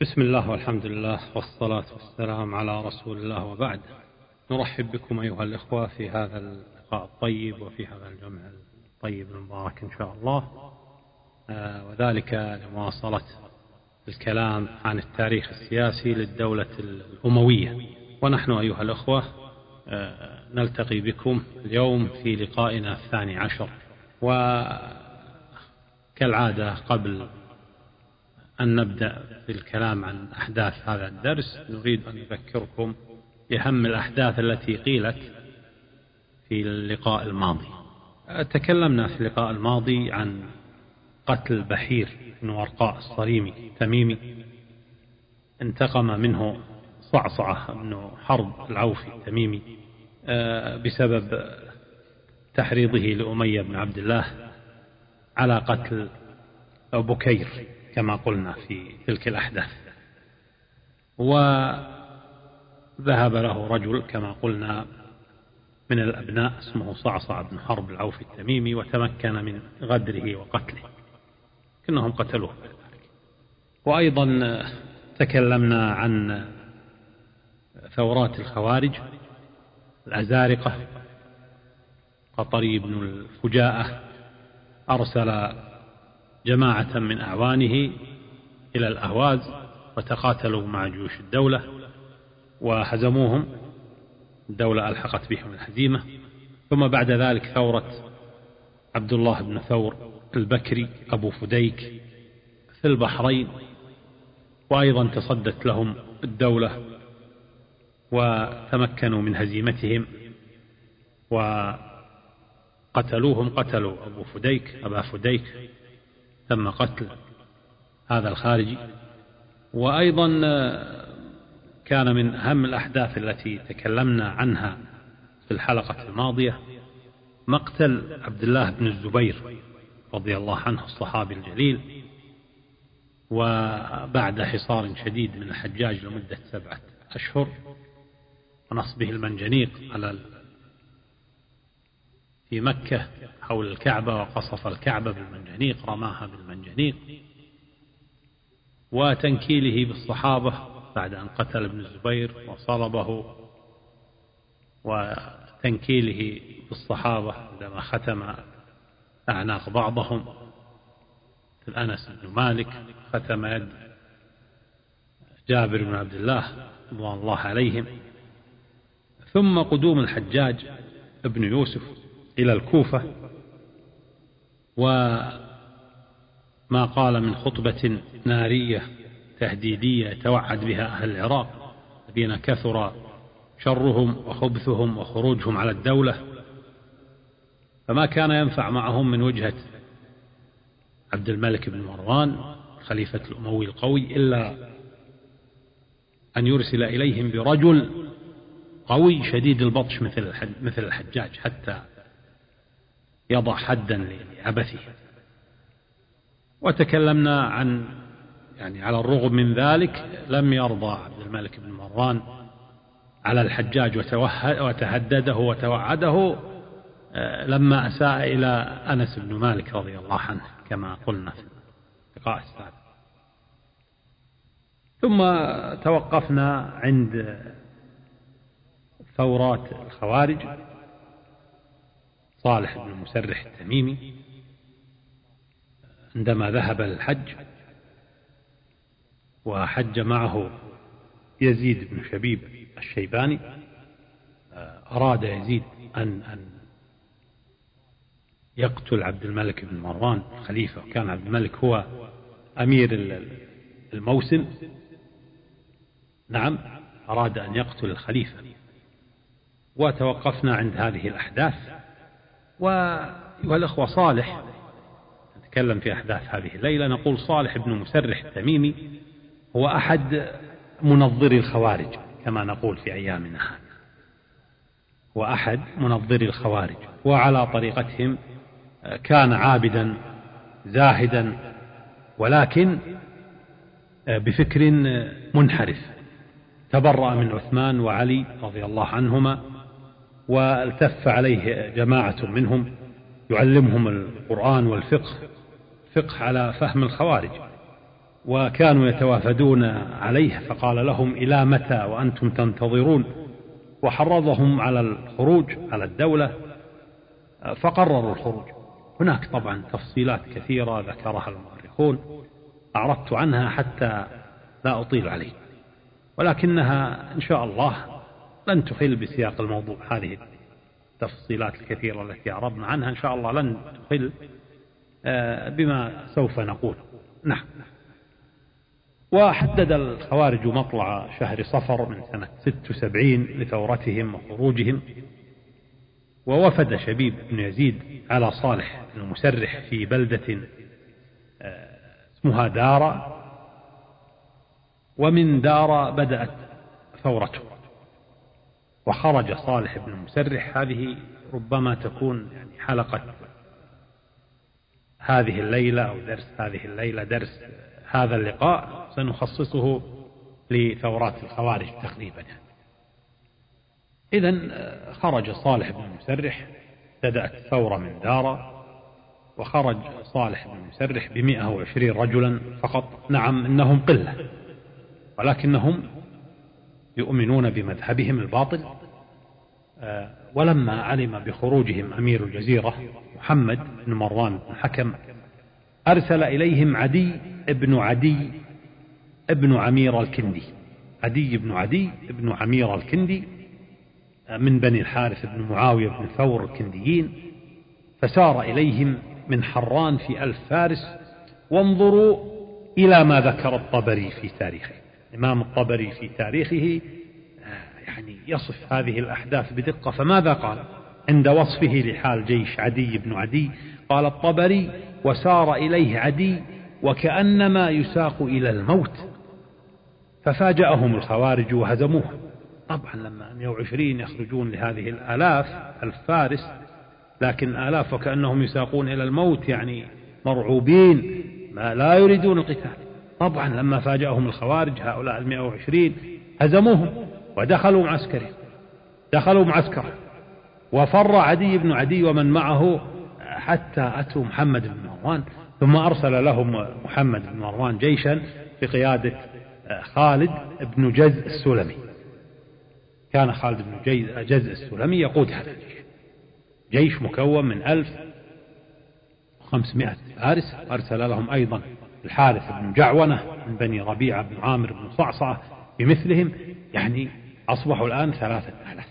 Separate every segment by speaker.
Speaker 1: بسم الله والحمد لله والصلاة والسلام على رسول الله وبعد. نرحب بكم أيها الإخوة في هذا اللقاء الطيب وفي هذا الجمع الطيب المبارك إن شاء الله. آه، وذلك لمواصلة الكلام عن التاريخ السياسي للدولة الأموية. ونحن أيها الأخوة آه، نلتقي بكم اليوم في لقائنا الثاني عشر. وكالعادة قبل أن نبدأ في الكلام عن أحداث هذا الدرس. نريد أن نذكركم بأهم الأحداث التي قيلت في اللقاء الماضي. تكلمنا في اللقاء الماضي عن قتل بحير بن ورقاء الصريمي التميمي. انتقم منه صعصعة بن حرب العوفي التميمي آه، بسبب تحريضه لأمية بن عبد الله على قتل بكير كما قلنا في تلك الأحداث. وذهب له رجل كما قلنا من الأبناء اسمه صعصع بن حرب العوفي التميمي وتمكن من غدره وقتله. كأنهم قتلوه وأيضا تكلمنا عن ثورات الخوارج الأزارقة قطري بن الفجاءة أرسل جماعة من أعوانه إلى الأهواز وتقاتلوا مع جيوش الدولة وهزموهم. الدولة ألحقت بهم الهزيمة. ثم بعد ذلك ثورة عبد الله بن ثور البكري أبو فديك في البحرين. وأيضا تصدت لهم الدولة وتمكنوا من هزيمتهم وقتلوهم. قتلوا أبو فديك أبا فديك تم قتل. هذا الخارجي. وأيضا كان من أهم الأحداث التي تكلمنا عنها في الحلقة الماضية مقتل عبد الله بن الزبير رضي الله عنه الصحابي الجليل. وبعد حصار شديد من الحجاج لمدة سبعة أشهر ونصبه المنجنيق على في مكة حول الكعبة وقصف الكعبة بالمنجنيق رماها بالمنجنيق. وتنكيله بالصحابة بعد أن قتل ابن الزبير وصلبه. وتنكيله بالصحابة عندما ختم أعناق بعضهم. مثل أنس بن مالك ختم يد جابر بن عبد الله رضوان الله عليهم. ثم قدوم الحجاج ابن يوسف إلى الكوفة. وما قال من خطبة نارية تهديدية توعد بها أهل العراق الذين كثر شرهم وخبثهم وخروجهم على الدولة. فما كان ينفع معهم من وجهة عبد الملك بن مروان خليفة الأموي القوي إلا أن يرسل إليهم برجل قوي شديد البطش مثل مثل الحجاج حتى يضع حدا لعبثه وتكلمنا عن يعني على الرغم من ذلك لم يرضى عبد الملك بن مروان على الحجاج وتهدده وتوعده آه، لما أساء إلى أنس بن مالك رضي الله عنه كما قلنا في اللقاء السابق. ثم توقفنا عند ثورات الخوارج. صالح بن مسرح التميمي عندما ذهب للحج وحج معه يزيد بن شبيب الشيباني أراد يزيد أن أن يقتل عبد الملك بن مروان الخليفة وكان عبد الملك هو أمير الموسم نعم أراد أن يقتل الخليفة. وتوقفنا عند هذه الأحداث. والأخوة صالح. نتكلم في أحداث هذه الليلة. نقول صالح بن مسرح التميمي هو أحد منظري الخوارج كما نقول في أيامنا هذه هو أحد منظري الخوارج. وعلى طريقتهم كان عابدا زاهدا ولكن بفكر منحرف. تبرأ من عثمان وعلي رضي الله عنهما والتف عليه جماعة منهم يعلمهم القرآن والفقه فقه على فهم الخوارج وكانوا يتوافدون عليه فقال لهم إلى متى وأنتم تنتظرون؟ وحرضهم على الخروج على الدولة فقرروا الخروج. هناك طبعا تفصيلات كثيرة ذكرها المؤرخون أعرضت عنها حتى لا أطيل عليه ولكنها إن شاء الله لن تخل بسياق الموضوع. هذه التفصيلات الكثيرة التي أعرضنا عنها إن شاء الله لن تخل آه، بما سوف نقول. نعم. وحدد الخوارج مطلع شهر صفر من سنة 76 لثورتهم وخروجهم. ووفد شبيب بن يزيد على صالح بن مسرح في بلدة آه، اسمها دار ومن دار بدأت ثورته. وخرج صالح بن مسرح. هذه ربما تكون يعني حلقة هذه الليلة أو درس هذه الليلة درس هذا اللقاء. سنخصصه لثورات الخوارج تقريبا يعني. إذا خرج صالح بن مسرح بدأت الثورة من دارة وخرج صالح بن مسرح بمئة وعشرين رجلا فقط. نعم إنهم قلة ولكنهم يؤمنون بمذهبهم الباطل. آه، ولما علم بخروجهم أمير الجزيرة محمد بن مروان بن حكم أرسل إليهم عدي ابن عدي ابن عمير الكندي. عدي بن عدي ابن عمير الكندي آه، من بني الحارث بن معاوية بن ثور الكنديين. فسار إليهم من حران في ألف فارس وانظروا إلى ما ذكر الطبري في تاريخه. الإمام الطبري في تاريخه آه، يعني يصف هذه الأحداث بدقة فماذا قال؟ عند وصفه لحال جيش عدي بن عدي قال الطبري وسار إليه عدي وكأنما يساق إلى الموت. ففاجأهم الخوارج وهزموه. طبعا لما 120 يخرجون لهذه الآلاف الفارس لكن آلاف وكأنهم يساقون إلى الموت يعني مرعوبين ما لا يريدون القتال. طبعا لما فاجأهم الخوارج هؤلاء المئة وعشرين هزموهم ودخلوا معسكره. دخلوا معسكره. وفر عدي بن عدي ومن معه حتى أتوا محمد بن مروان ثم أرسل لهم محمد بن مروان جيشا بقيادة خالد بن جز السلمي. كان خالد بن جز السلمي يقود هذا الجيش. جيش مكون من ألف وخمسمائة فارس أرسل لهم أيضا الحارث بن جعونة من بني ربيعة بن عامر بن صعصعة بمثلهم يعني أصبحوا الآن ثلاثة آلاف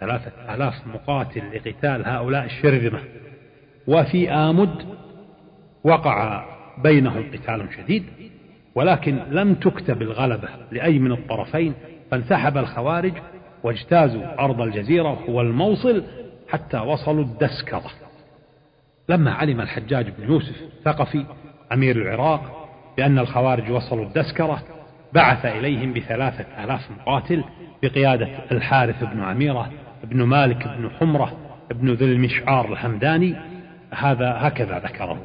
Speaker 1: ثلاثة آلاف مقاتل لقتال هؤلاء الشرذمة. وفي آمد وقع بينهم قتال شديد ولكن لم تكتب الغلبة لأي من الطرفين فانسحب الخوارج واجتازوا أرض الجزيرة والموصل حتى وصلوا الدسكرة. لما علم الحجاج بن يوسف ثقفي أمير العراق بأن الخوارج وصلوا الدسكرة بعث إليهم بثلاثة آلاف مقاتل بقيادة الحارث بن عميرة بن مالك بن حمرة بن ذي المشعار الحمداني. هذا هكذا ذكره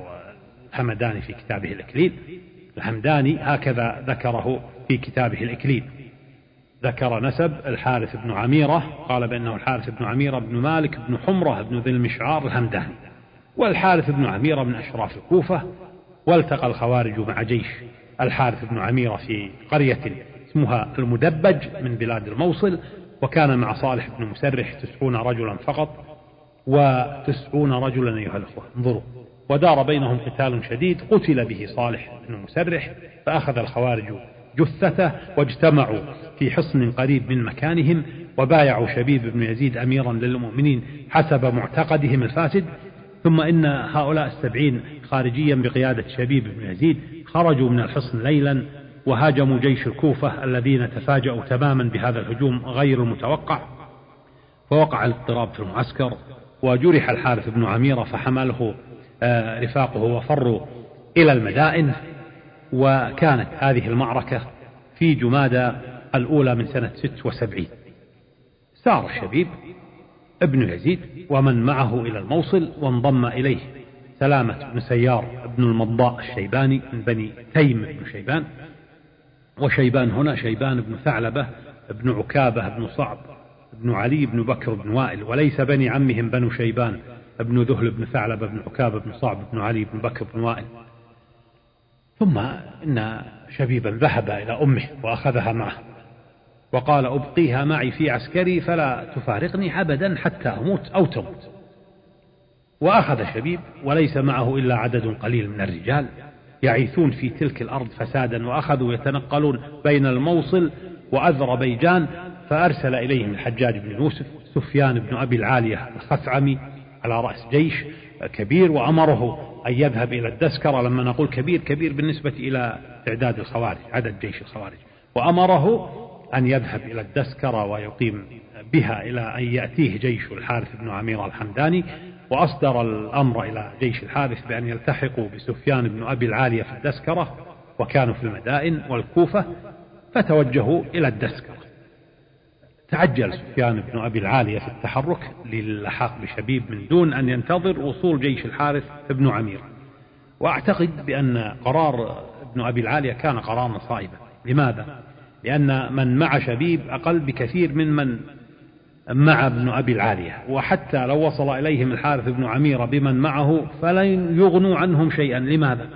Speaker 1: الحمداني في كتابه الإكليل. الحمداني هكذا ذكره في كتابه الإكليل. ذكر نسب الحارث بن عميرة قال بأنه الحارث بن عميرة بن مالك بن حمرة بن ذي المشعار الهمداني والحارث بن عميرة من أشراف الكوفة والتقى الخوارج مع جيش الحارث بن عميرة في قرية اسمها المدبج من بلاد الموصل وكان مع صالح بن مسرح تسعون رجلا فقط وتسعون رجلا أيها الأخوة انظروا. ودار بينهم قتال شديد قتل به صالح بن مسرح فأخذ الخوارج جثته واجتمعوا في حصن قريب من مكانهم وبايعوا شبيب بن يزيد أميرا للمؤمنين حسب معتقدهم الفاسد ثم إن هؤلاء السبعين خارجيا بقيادة شبيب بن يزيد خرجوا من الحصن ليلا وهاجموا جيش الكوفة الذين تفاجأوا تماما بهذا الهجوم غير المتوقع. فوقع الاضطراب في المعسكر وجرح الحارث بن عميرة فحمله آه، رفاقه وفروا إلى المدائن. وكانت هذه المعركة في جمادى الأولى من سنة ست وسبعين. سار شبيب ابن يزيد ومن معه إلى الموصل وانضم إليه. سلامة بن سيار بن المضاء الشيباني من بني تيم بن شيبان. وشيبان هنا شيبان بن ثعلبة بن عكابة بن صعب بن علي بن بكر بن وائل وليس بني عمهم بنو شيبان بن ذهل بن ثعلبة بن عكابة بن صعب بن علي بن بكر بن وائل.
Speaker 2: ثم إن شبيبا ذهب إلى أمه وأخذها معه. وقال أبقيها معي في عسكري فلا تفارقني أبدا حتى أموت أو تموت. وأخذ شبيب وليس معه إلا عدد قليل من الرجال يعيثون في تلك الأرض فسادا وأخذوا يتنقلون بين الموصل وأذربيجان فأرسل إليهم الحجاج بن يوسف سفيان بن أبي العالية الخثعمي على رأس جيش كبير وأمره أن يذهب إلى الدسكرة لما نقول كبير كبير بالنسبة إلى تعداد الخوارج عدد جيش الخوارج. وأمره أن يذهب إلى الدسكرة ويقيم بها إلى أن يأتيه جيش الحارث بن عمير الحمداني وأصدر الأمر إلى جيش الحارث بأن يلتحقوا بسفيان بن أبي العالية في الدسكرة وكانوا في المدائن والكوفة فتوجهوا إلى الدسكرة تعجل سفيان بن أبي العالية في التحرك للحاق بشبيب من دون أن ينتظر وصول جيش الحارث بن عمير. وأعتقد بأن قرار ابن أبي العالية كان قرارا صائبا. لماذا؟ لأن من مع شبيب أقل بكثير من من مع ابن أبي العالية وحتى لو وصل إليهم الحارث بن عميرة بمن معه فلن يغنوا عنهم شيئا لماذا؟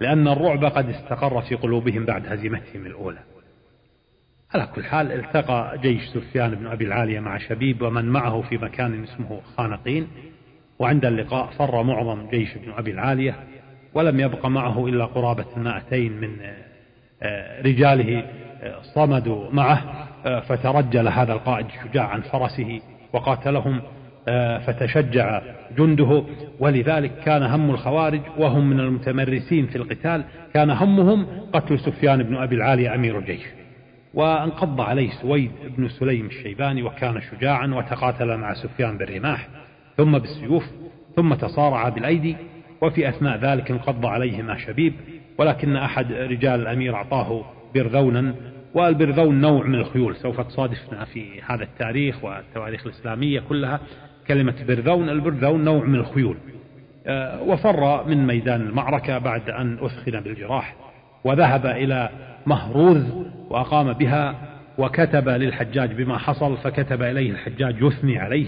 Speaker 2: لأن الرعب قد استقر في قلوبهم بعد هزيمتهم الأولى على كل حال التقى جيش سفيان بن أبي العالية مع شبيب ومن معه في مكان اسمه خانقين وعند اللقاء فر معظم جيش ابن أبي العالية ولم يبق معه إلا قرابة مائتين من آه، رجاله صمدوا معه آه، فترجل هذا القائد الشجاع عن فرسه وقاتلهم فتشجع جنده. ولذلك كان هم الخوارج وهم من المتمرسين في القتال كان همهم قتل سفيان بن أبي العالية أمير الجيش. وانقض عليه سويد بن سليم الشيباني وكان شجاعا وتقاتل مع سفيان بالرماح ثم بالسيوف ثم تصارع بالأيدي وفي أثناء ذلك انقض عليهما شبيب. ولكن أحد رجال الأمير أعطاه برذونا والبرذون نوع من الخيول سوف تصادفنا في هذا التاريخ والتواريخ الإسلامية كلها كلمة برذون البرذون نوع من الخيول آه، وفر من ميدان المعركة بعد أن أثخن بالجراح وذهب إلى مهروذ وأقام بها وكتب للحجاج بما حصل فكتب إليه الحجاج يثني عليه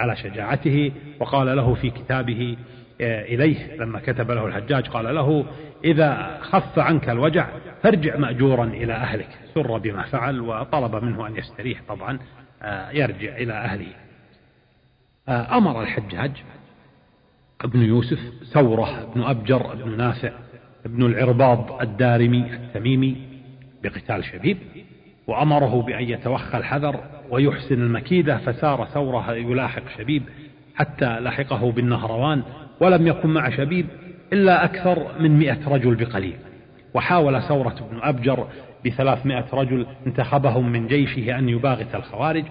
Speaker 2: على شجاعته وقال له في كتابه آه، إليه لما كتب له الحجاج قال له إذا خف عنك الوجع فارجع مأجورا إلى أهلك. سر بما فعل وطلب منه أن يستريح طبعا آه، يرجع إلى أهله. آه، أمر الحجاج ابن يوسف ثورة ابن أبجر ابن نافع ابن العرباض الدارمي التميمي بقتال شبيب وأمره بأن يتوخى الحذر ويحسن المكيدة فسار ثوره يلاحق شبيب حتى لحقه بالنهروان ولم يكن مع شبيب إلا أكثر من مئة رجل بقليل. وحاول ثورة بن أبجر بثلاثمائة رجل انتخبهم من جيشه أن يباغت الخوارج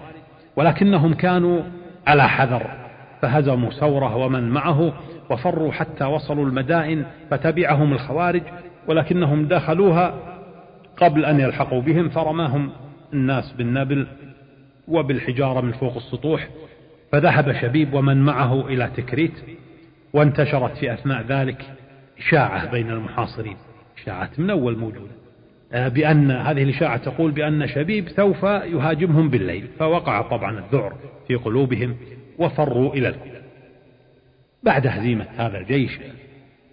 Speaker 2: ولكنهم كانوا على حذر فهزموا ثورة ومن معه وفروا حتى وصلوا المدائن فتبعهم الخوارج ولكنهم دخلوها قبل أن يلحقوا بهم فرماهم الناس بالنبل وبالحجارة من فوق السطوح فذهب شبيب ومن معه إلى تكريت وانتشرت في أثناء ذلك إشاعة بين المحاصرين. إشاعة من أول موجودة. آه، بأن هذه الإشاعة تقول بأن شبيب سوف يهاجمهم بالليل فوقع طبعا الذعر في قلوبهم وفروا إلى الكوفة. بعد هزيمة هذا الجيش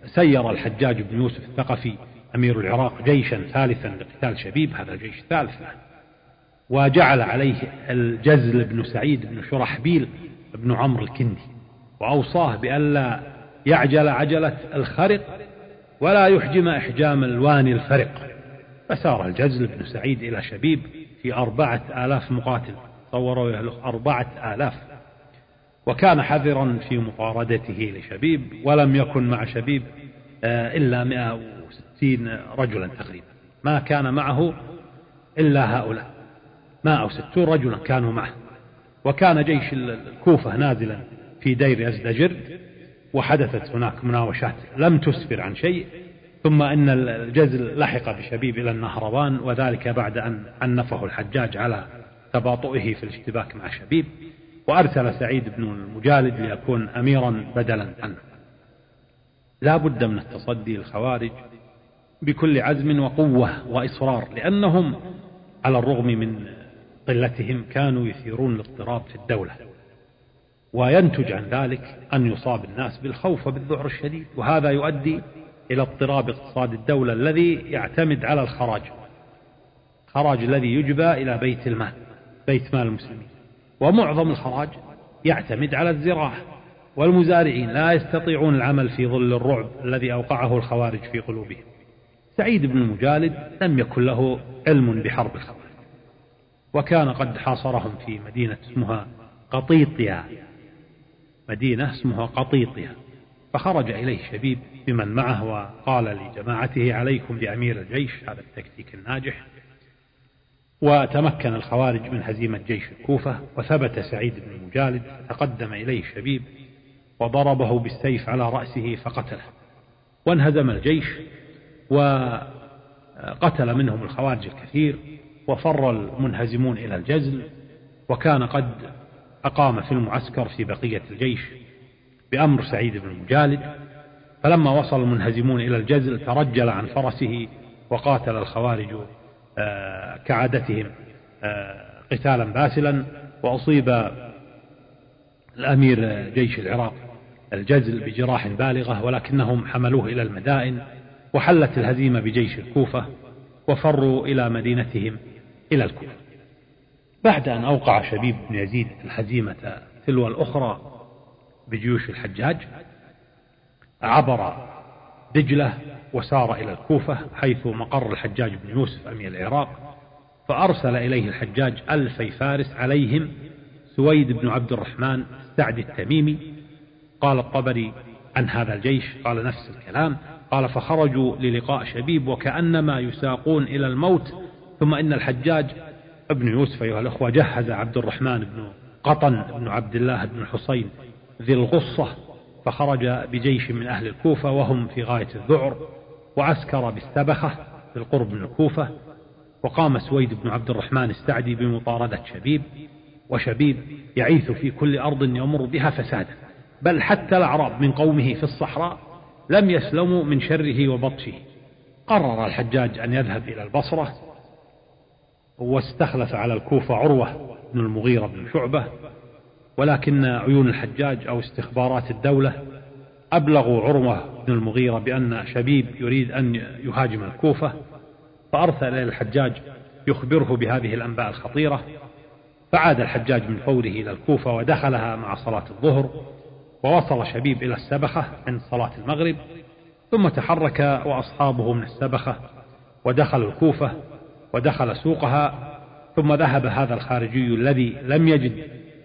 Speaker 2: سير الحجاج بن يوسف الثقفي أمير العراق جيشا ثالثا لقتال شبيب هذا الجيش الثالث وجعل عليه الجزل بن سعيد بن شرحبيل بن عمرو الكندي. وأوصاه بألا يعجل عجلة الخرق ولا يحجم إحجام الواني الفرق. فسار الجزل بن سعيد إلى شبيب في أربعة آلاف مقاتل صوروا له أربعة آلاف. وكان حذرا في مطاردته لشبيب ولم يكن مع شبيب آه، إلا 160 رجلا تقريبا. ما كان معه إلا هؤلاء. 160 رجلا كانوا معه. وكان جيش الكوفة نازلا. في دير يزدجر وحدثت هناك مناوشات لم تسفر عن شيء ثم إن الجزل لحق بشبيب إلى النهروان وذلك بعد أن عنفه الحجاج على تباطؤه في الاشتباك مع شبيب وأرسل سعيد بن المجالد ليكون اميرا بدلا عنه. لا بد من التصدي للخوارج بكل عزم وقوة وإصرار لأنهم على الرغم من قلتهم كانوا يثيرون الاضطراب في الدولة. وينتج عن ذلك أن يصاب الناس بالخوف وبالذعر الشديد وهذا يؤدي إلى اضطراب اقتصاد الدولة الذي يعتمد على الخراج خراج الذي يجبى إلى بيت المال بيت مال المسلمين. ومعظم الخراج يعتمد على الزراعة والمزارعين لا يستطيعون العمل في ظل الرعب الذي أوقعه الخوارج في قلوبهم. سعيد بن المجالد لم يكن له علم بحرب الخوارج وكان قد حاصرهم في مدينة اسمها قطيطيا. مدينة اسمها قطيطيا فخرج إليه شبيب بمن معه وقال لجماعته عليكم بأمير الجيش هذا التكتيك الناجح. وتمكن الخوارج من هزيمة جيش الكوفة وثبت سعيد بن المجالد فتقدم إليه شبيب وضربه بالسيف على رأسه فقتله. وانهزم الجيش وقتل منهم الخوارج الكثير وفر المنهزمون إلى الجزل وكان قد أقام في المعسكر في بقية الجيش بأمر سعيد بن المجالد فلما وصل المنهزمون إلى الجزل ترجل عن فرسه وقاتل الخوارج آه، كعادتهم آه، قتالا باسلا وأصيب الأمير جيش العراق الجزل بجراح بالغة ولكنهم حملوه إلى المدائن وحلت الهزيمة بجيش الكوفة وفروا إلى مدينتهم إلى الكوفة. بعد أن أوقع شبيب بن يزيد الهزيمة تلو الأخرى بجيوش الحجاج عبر دجلة وسار إلى الكوفة حيث مقر الحجاج بن يوسف أمير العراق فأرسل إليه الحجاج ألفي فارس عليهم سويد بن عبد الرحمن السعدي التميمي قال الطبري عن هذا الجيش قال نفس الكلام قال فخرجوا للقاء شبيب وكأنما يساقون إلى الموت ثم إن الحجاج ابن يوسف أيها الأخوة جهز عبد الرحمن بن قطن بن عبد الله بن الحصين ذي الغصة فخرج بجيش من أهل الكوفة وهم في غاية الذعر وعسكر بالسبخة في القرب من الكوفة وقام سويد بن عبد الرحمن السعدي بمطاردة شبيب وشبيب يعيث في كل أرض يمر بها فسادا بل حتى الأعراب من قومه في الصحراء لم يسلموا من شره وبطشه. قرر الحجاج أن يذهب إلى البصرة واستخلف على الكوفة عروة بن المغيرة بن شعبة ولكن عيون الحجاج أو استخبارات الدولة أبلغوا عروة بن المغيرة بأن شبيب يريد أن يهاجم الكوفة فأرسل إلى الحجاج يخبره بهذه الأنباء الخطيرة فعاد الحجاج من فوره إلى الكوفة ودخلها مع صلاة الظهر ووصل شبيب إلى السبخة عند صلاة المغرب ثم تحرك وأصحابه من السبخة ودخل الكوفة ودخل سوقها ثم ذهب هذا الخارجي الذي لم يجد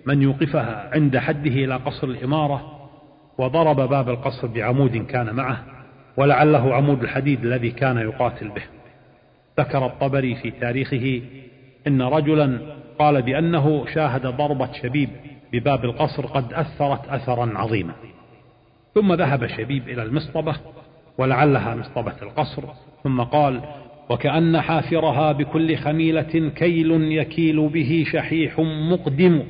Speaker 2: من يوقفها عند حده إلى قصر الإمارة وضرب باب القصر بعمود كان معه ولعله عمود الحديد الذي كان يقاتل به. ذكر الطبري في تاريخه إن رجلا قال بأنه شاهد ضربة شبيب بباب القصر قد أثرت أثرا عظيما. ثم ذهب شبيب إلى المصطبة ولعلها مصطبة القصر ثم قال وكأن حافرها بكل خميلة كيل يكيل به شحيح مقدم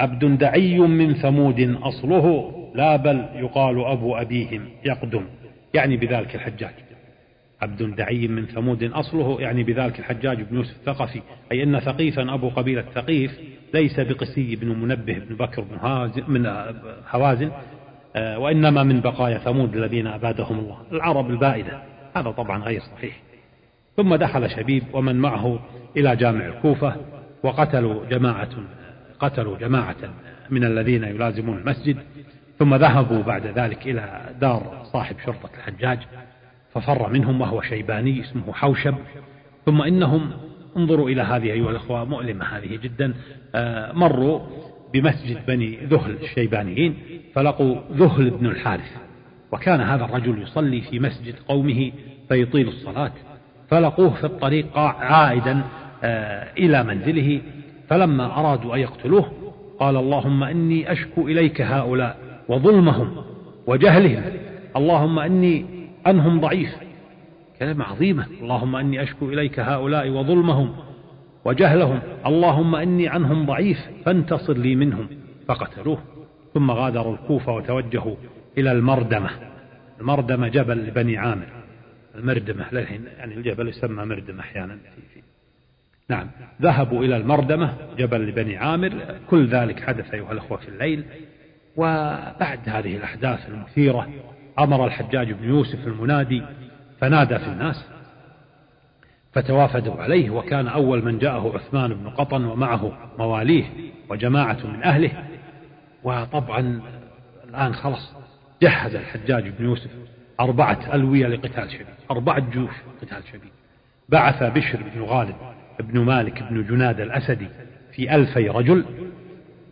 Speaker 2: عبد دعي من ثمود أصله لا بل يقال أبو أبيهم يقدم يعني بذلك الحجاج. عبد دعي من ثمود أصله يعني بذلك الحجاج بن يوسف الثقفي أي أن ثقيفا أبو قبيلة ثقيف ليس بقسي بن منبه بن بكر بن من هوازن آه، وإنما من بقايا ثمود الذين أبادهم الله العرب البائدة هذا طبعا غير صحيح. ثم دخل شبيب ومن معه إلى جامع الكوفة وقتلوا جماعة قتلوا جماعة من الذين يلازمون المسجد ثم ذهبوا بعد ذلك إلى دار صاحب شرطة الحجاج ففر منهم وهو شيباني اسمه حوشب ثم إنهم انظروا إلى هذه أيها الأخوة مؤلمة هذه جدا آه، مروا بمسجد بني ذهل الشيبانيين فلقوا ذهل بن الحارث وكان هذا الرجل يصلي في مسجد قومه فيطيل الصلاة. فلقوه في الطريق عائدا آه، إلى منزله فلما أرادوا أن يقتلوه قال اللهم إني أشكو إليك هؤلاء وظلمهم وجهلهم اللهم إني أنهم ضعيف كلمة عظيمة اللهم إني أشكو إليك هؤلاء وظلمهم وجهلهم اللهم إني عنهم ضعيف فانتصر لي منهم فقتلوه ثم غادروا الكوفة وتوجهوا إلى المردمة المردمة جبل لبني عامر. المردمة للحين يعني الجبل يسمى مردمة أحيانا. في في نعم ذهبوا إلى المردمة جبل لبني عامر. كل ذلك حدث أيها الأخوة في الليل. وبعد هذه الأحداث المثيرة أمر الحجاج بن يوسف المنادي فنادى في الناس فتوافدوا عليه. وكان أول من جاءه عثمان بن قطن ومعه مواليه وجماعة من أهله. وطبعا الآن خلص جهز الحجاج بن يوسف أربعة ألوية لقتال شديد أربعة جيوش قتال شديد بعث بشر بن غالب بن مالك بن جناد الأسدي في ألفي رجل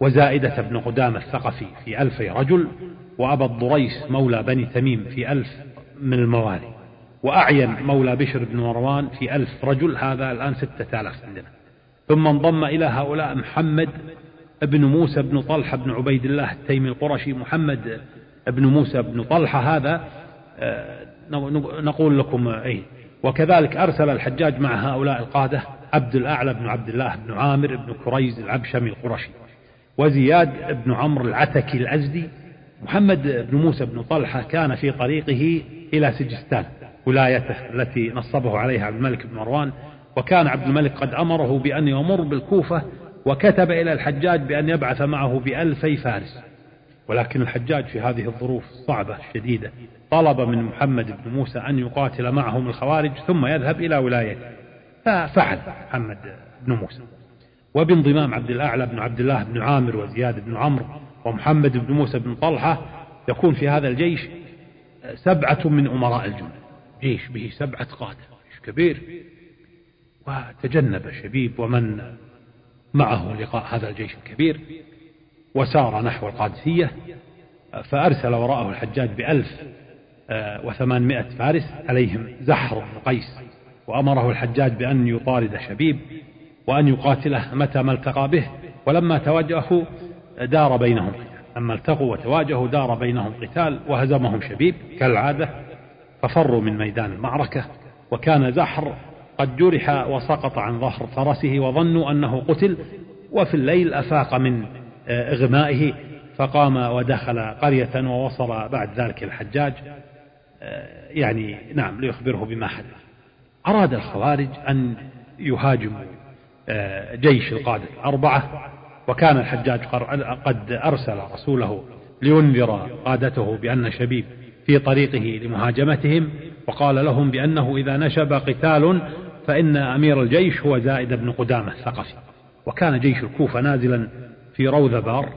Speaker 2: وزائدة بن قدامة الثقفي في ألفي رجل وأبا الضريس مولى بني تميم في ألف من الموالي وأعين مولى بشر بن مروان في ألف رجل هذا الآن ستة آلاف عندنا ثم انضم إلى هؤلاء محمد بن موسى بن طلحة بن عبيد الله التيمي القرشي محمد بن موسى بن طلحة هذا نقول لكم أي وكذلك أرسل الحجاج مع هؤلاء القادة عبد الأعلى بن عبد الله بن عامر بن كريز العبشمي القرشي وزياد بن عمرو العتكي الأزدي محمد بن موسى بن طلحة كان في طريقه إلى سجستان ولايته التي نصبه عليها عبد الملك بن مروان وكان عبد الملك قد أمره بأن يمر بالكوفة وكتب إلى الحجاج بأن يبعث معه بألفي فارس. ولكن الحجاج في هذه الظروف الصعبة الشديدة طلب من محمد بن موسى أن يقاتل معهم الخوارج ثم يذهب إلى ولايته ففعل محمد بن موسى. وبانضمام عبد الأعلى بن عبد الله بن عامر وزياد بن عمرو ومحمد بن موسى بن طلحة يكون في هذا الجيش سبعة من أمراء الجند. جيش به سبعة قادة جيش كبير. وتجنب شبيب ومن معه لقاء هذا الجيش الكبير. وسار نحو القادسية فأرسل وراءه الحجاج بألف آه، وثمانمائة فارس عليهم زحر بن قيس وأمره الحجاج بأن يطارد شبيب وأن يقاتله متى ما التقى به ولما تواجهوا دار بينهم. لما التقوا وتواجهوا دار بينهم قتال وهزمهم شبيب كالعادة ففروا من ميدان المعركة وكان زحر قد جرح وسقط عن ظهر فرسه وظنوا أنه قتل وفي الليل أفاق من إغمائه فقام ودخل قرية ووصل بعد ذلك الحجاج. يعني نعم ليخبره بما حدث. أراد الخوارج أن يهاجموا آه، جيش القادة الأربعة وكان الحجاج قد أرسل رسوله لينذر قادته بأن شبيب في طريقه لمهاجمتهم وقال لهم بأنه إذا نشب قتال فإن أمير الجيش هو زائد بن قدامة الثقفي. وكان جيش الكوفة نازلا في روذ بار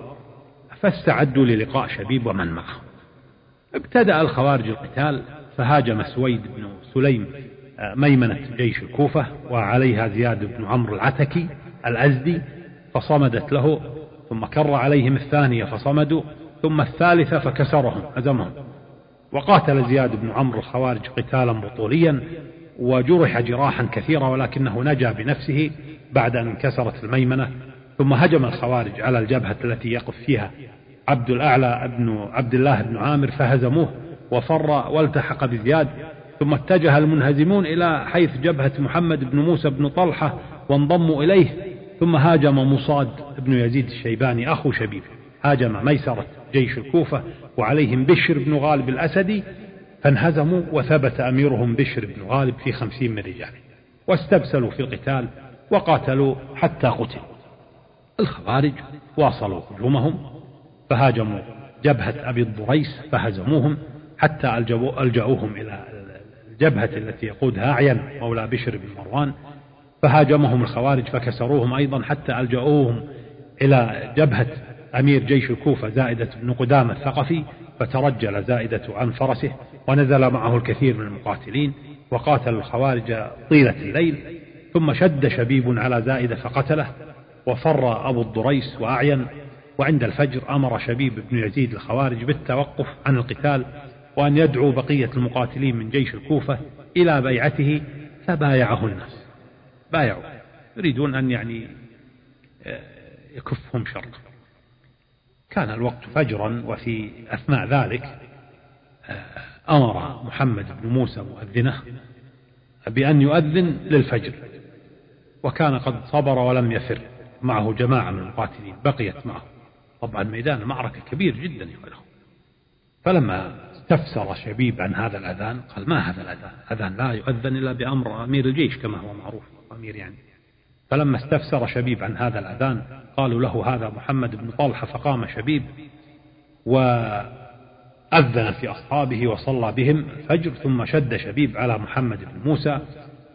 Speaker 2: فاستعدوا للقاء شبيب ومن معه. ابتدأ الخوارج القتال فهاجم سويد بن سليم آه، ميمنة جيش الكوفة وعليها زياد بن عمرو العتكي الأزدي فصمدت له ثم كر عليهم الثانية فصمدوا ثم الثالثة فكسرهم هزمهم. وقاتل زياد بن عمرو الخوارج قتالا بطوليا وجرح جراحا كثيرة ولكنه نجا بنفسه بعد أن انكسرت الميمنة ثم هجم الخوارج على الجبهة التي يقف فيها عبد الأعلى بن عبد الله بن عامر فهزموه وفر والتحق بزياد. ثم اتجه المنهزمون إلى حيث جبهة محمد بن موسى بن طلحة وانضموا إليه. ثم هاجم مصاد بن يزيد الشيباني أخو شبيب. هاجم ميسرة جيش الكوفة وعليهم بشر بن غالب الأسدي فانهزموا وثبت أميرهم بشر بن غالب في خمسين من رجاله. واستبسلوا في القتال وقاتلوا حتى قتلوا. الخوارج واصلوا هجومهم فهاجموا جبهة أبي الضريس فهزموهم حتى ألجأوهم إلى الجبهة التي يقودها أعين مولى بشر بن مروان فهاجمهم الخوارج فكسروهم أيضا حتى ألجأوهم إلى جبهة أمير جيش الكوفة زائدة بن قدامة الثقفي فترجل زائدة عن فرسه ونزل معه الكثير من المقاتلين وقاتل الخوارج طيلة الليل ثم شد شبيب على زائدة فقتله وفر أبو الضريس وأعين وعند الفجر أمر شبيب بن يزيد الخوارج بالتوقف عن القتال وأن يدعو بقية المقاتلين من جيش الكوفة إلى بيعته فبايعه الناس. بايعوا. يريدون أن يعني آه، يكفهم شر. كان الوقت فجرا وفي أثناء ذلك آه، أمر محمد بن موسى مؤذنه بأن يؤذن للفجر وكان قد صبر ولم يفر. معه جماعة من المقاتلين بقيت معه. طبعا ميدان المعركة كبير جدا يا فلما استفسر شبيب عن هذا الأذان قال ما هذا الأذان؟ أذان لا يؤذن إلا بأمر أمير الجيش كما هو معروف أمير يعني. فلما استفسر شبيب عن هذا الأذان قالوا له هذا محمد بن طلحة فقام شبيب و أذن في أصحابه وصلى بهم الفجر ثم شد شبيب على محمد بن موسى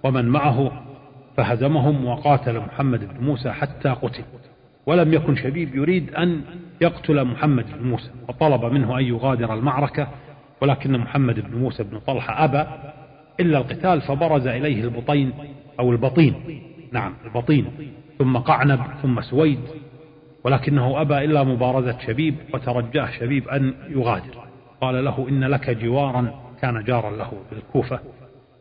Speaker 2: ومن معه فهزمهم وقاتل محمد بن موسى حتى قتل. ولم يكن شبيب يريد أن يقتل محمد بن موسى وطلب منه أن يغادر المعركة ولكن محمد بن موسى بن طلحة أبى إلا القتال فبرز إليه البطين أو البطين. نعم البطين ثم قعنب ثم سويد ولكنه أبى إلا مبارزة شبيب وترجاه شبيب أن يغادر. قال له إن لك جوارا كان جارا له بالكوفة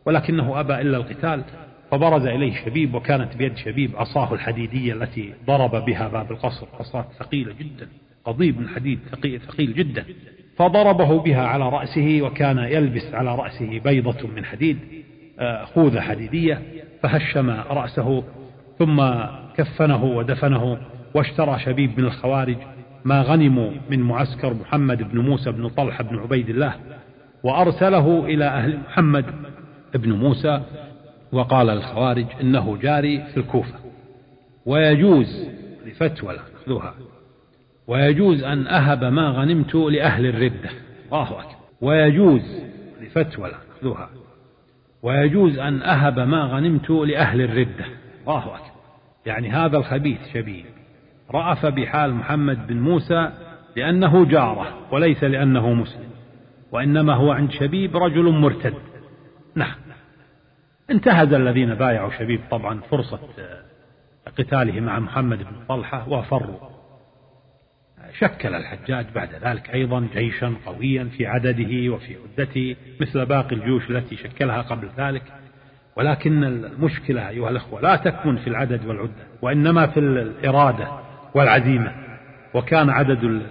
Speaker 2: ولكنه أبى إلا القتال فبرز إليه شبيب وكانت بيد شبيب عصاه الحديدية التي ضرب بها باب القصر. عصاة ثقيلة جدا قضيب من حديد ثقيل جدا. فضربه بها على رأسه وكان يلبس على رأسه بيضة من حديد آه، خوذة حديدية فهشم رأسه ثم كفنه ودفنه واشترى شبيب من الخوارج ما غنموا من معسكر محمد بن موسى بن طلحة بن عبيد الله وأرسله إلى أهل محمد بن موسى وقال الخوارج إنه جاري في الكوفة. ويجوز لفتوى خذوها ويجوز أن أهب ما غنمت لأهل الردة. الله أكبر. ويجوز لفتوى خذوها ويجوز أن أهب ما غنمت لأهل الردة. الله أكبر. يعني هذا الخبيث شبيه. رأف بحال محمد بن موسى لأنه جارة وليس لأنه مسلم. وإنما هو عند شبيب رجل مرتد. نعم. انتهز الذين بايعوا شبيب طبعا فرصة قتاله مع محمد بن طلحة وفروا. شكل الحجاج بعد ذلك أيضا جيشا قويا في عدده وفي عدته مثل باقي الجيوش التي شكلها قبل ذلك. ولكن المشكلة أيها الأخوة لا تكمن في العدد والعدة وإنما في الإرادة والعزيمة. وكان عدد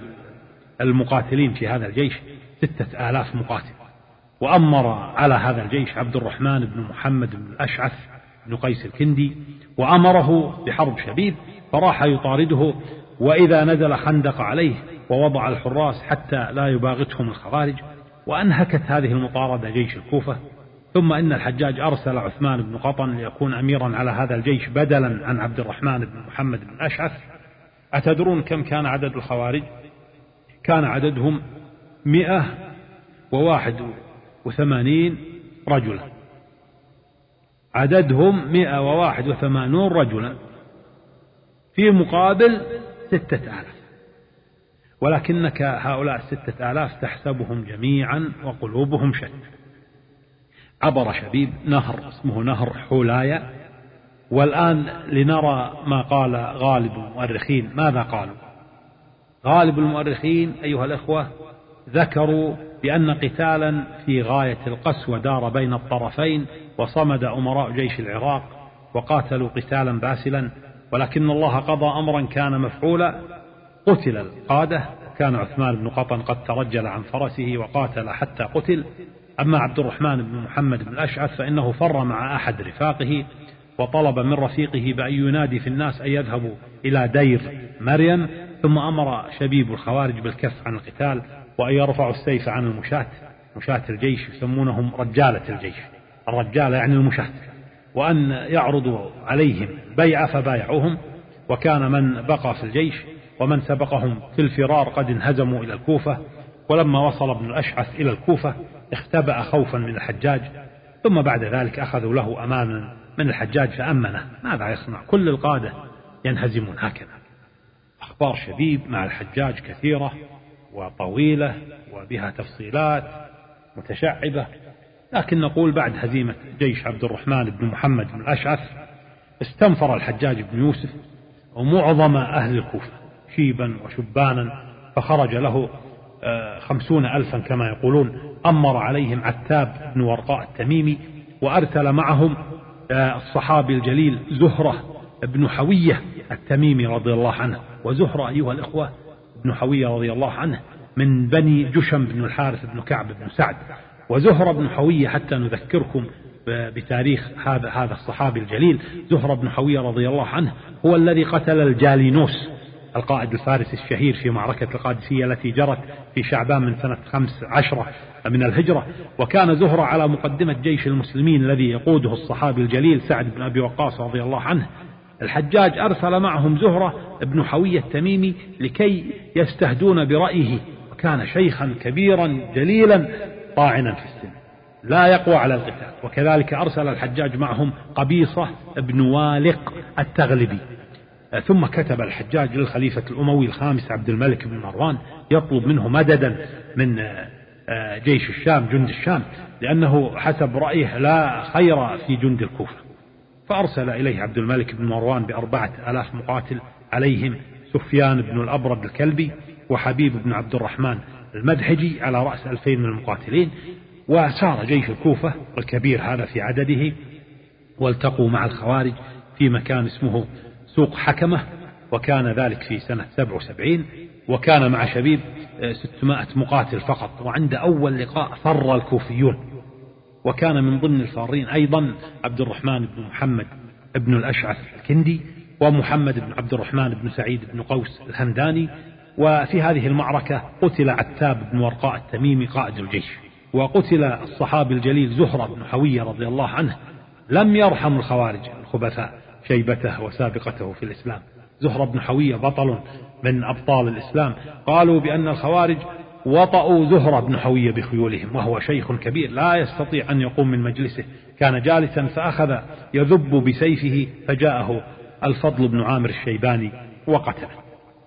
Speaker 2: المقاتلين في هذا الجيش ستة آلاف مقاتل. وأمر على هذا الجيش عبد الرحمن بن محمد بن الأشعث بن قيس الكندي وأمره بحرب شبيب فراح يطارده وإذا نزل خندق عليه ووضع الحراس حتى لا يباغتهم الخوارج وأنهكت هذه المطاردة جيش الكوفة. ثم إن الحجاج أرسل عثمان بن قطن ليكون أميرا على هذا الجيش بدلا عن عبد الرحمن بن محمد بن أشعث أتدرون كم كان عدد الخوارج؟ كان عددهم مئة وواحد وثمانين رجلا. عددهم مئة وواحد وثمانون رجلا. في مقابل ستة آلاف. ولكنك هؤلاء الستة آلاف تحسبهم جميعا وقلوبهم شتى. عبر شبيب نهر اسمه نهر حولايا. والآن لنرى ما قال غالب المؤرخين. ماذا قالوا؟ غالب المؤرخين أيها الأخوة ذكروا بأن قتالا في غاية القسوة دار بين الطرفين وصمد أمراء جيش العراق وقاتلوا قتالا باسلا ولكن الله قضى أمرا كان مفعولا. قتل القادة. كان عثمان بن قطن قد ترجل عن فرسه وقاتل حتى قتل. أما عبد الرحمن بن محمد بن الأشعث فإنه فر مع أحد رفاقه وطلب من رفيقه بأن ينادي في الناس أن يذهبوا إلى دير مريم ثم أمر شبيب الخوارج بالكف عن القتال. وأن يرفعوا السيف عن المشاة. مشاة الجيش يسمونهم رجالة الجيش. الرجالة يعني المشاة. وأن يعرضوا عليهم بيعة فبايعوهم. وكان من بقى في الجيش ومن سبقهم في الفرار قد انهزموا إلى الكوفة. ولما وصل ابن الأشعث إلى الكوفة اختبأ خوفا من الحجاج. ثم بعد ذلك أخذوا له أمانا من الحجاج فأمنه. ماذا يصنع؟ كل القادة ينهزمون هكذا. أخبار شبيب مع الحجاج كثيرة. وطويلة وبها تفصيلات متشعبة. لكن نقول بعد هزيمة جيش عبد الرحمن بن محمد بن الأشعث استنفر الحجاج بن يوسف ومعظم أهل الكوفة شيبا وشبانا فخرج له آه، خمسون ألفا كما يقولون. أمر عليهم عتاب بن ورقاء التميمي وأرسل معهم آه، الصحابي الجليل زهرة بن حوية التميمي رضي الله عنه. وزهرة أيها الإخوة بن حوية رضي الله عنه من بني جشم بن الحارث بن كعب بن سعد وزهرة بن حوية حتى نذكركم بتاريخ هذا هذا الصحابي الجليل. زهرة بن حوية رضي الله عنه هو الذي قتل الجالينوس القائد الفارسي الشهير في معركة القادسية التي جرت في شعبان من سنة خمس عشرة من الهجرة. وكان زهرة على مقدمة جيش المسلمين الذي يقوده الصحابي الجليل سعد بن أبي وقاص رضي الله عنه. الحجاج أرسل معهم زهرة بن حوية التميمي لكي يستهدون برأيه وكان شيخا كبيرا جليلا طاعنا في السن. لا يقوى على القتال. وكذلك أرسل الحجاج معهم قبيصة بن والق التغلبي. ثم كتب الحجاج للخليفة الأموي الخامس عبد الملك بن مروان يطلب منه مددا من آه، جيش الشام جند الشام لأنه حسب رأيه لا خير في جند الكوفة. فأرسل إليه عبد الملك بن مروان بأربعة ألاف مقاتل عليهم سفيان بن الأبرد الكلبي وحبيب بن عبد الرحمن المدحجي على رأس ألفين من المقاتلين وسار جيش الكوفة الكبير هذا في عدده والتقوا مع الخوارج في مكان اسمه سوق حكمة وكان ذلك في سنة 77 وكان مع شبيب 600 مقاتل فقط وعند أول لقاء فر الكوفيون. وكان من ضمن الفارين أيضا عبد الرحمن بن محمد بن الأشعث الكندي ومحمد بن عبد الرحمن بن سعيد بن قوس الهمداني وفي هذه المعركة قتل عتاب بن ورقاء التميمي قائد الجيش. وقتل الصحابي الجليل زهرة بن حوية رضي الله عنه لم يرحم الخوارج الخبثاء شيبته وسابقته في الإسلام. زهرة بن حوية بطل من أبطال الإسلام. قالوا بأن الخوارج وطأوا زهرة بن حوية بخيولهم وهو شيخ كبير لا يستطيع أن يقوم من مجلسه. كان جالسا فأخذ يذب بسيفه فجاءه الفضل بن عامر الشيباني وقتله.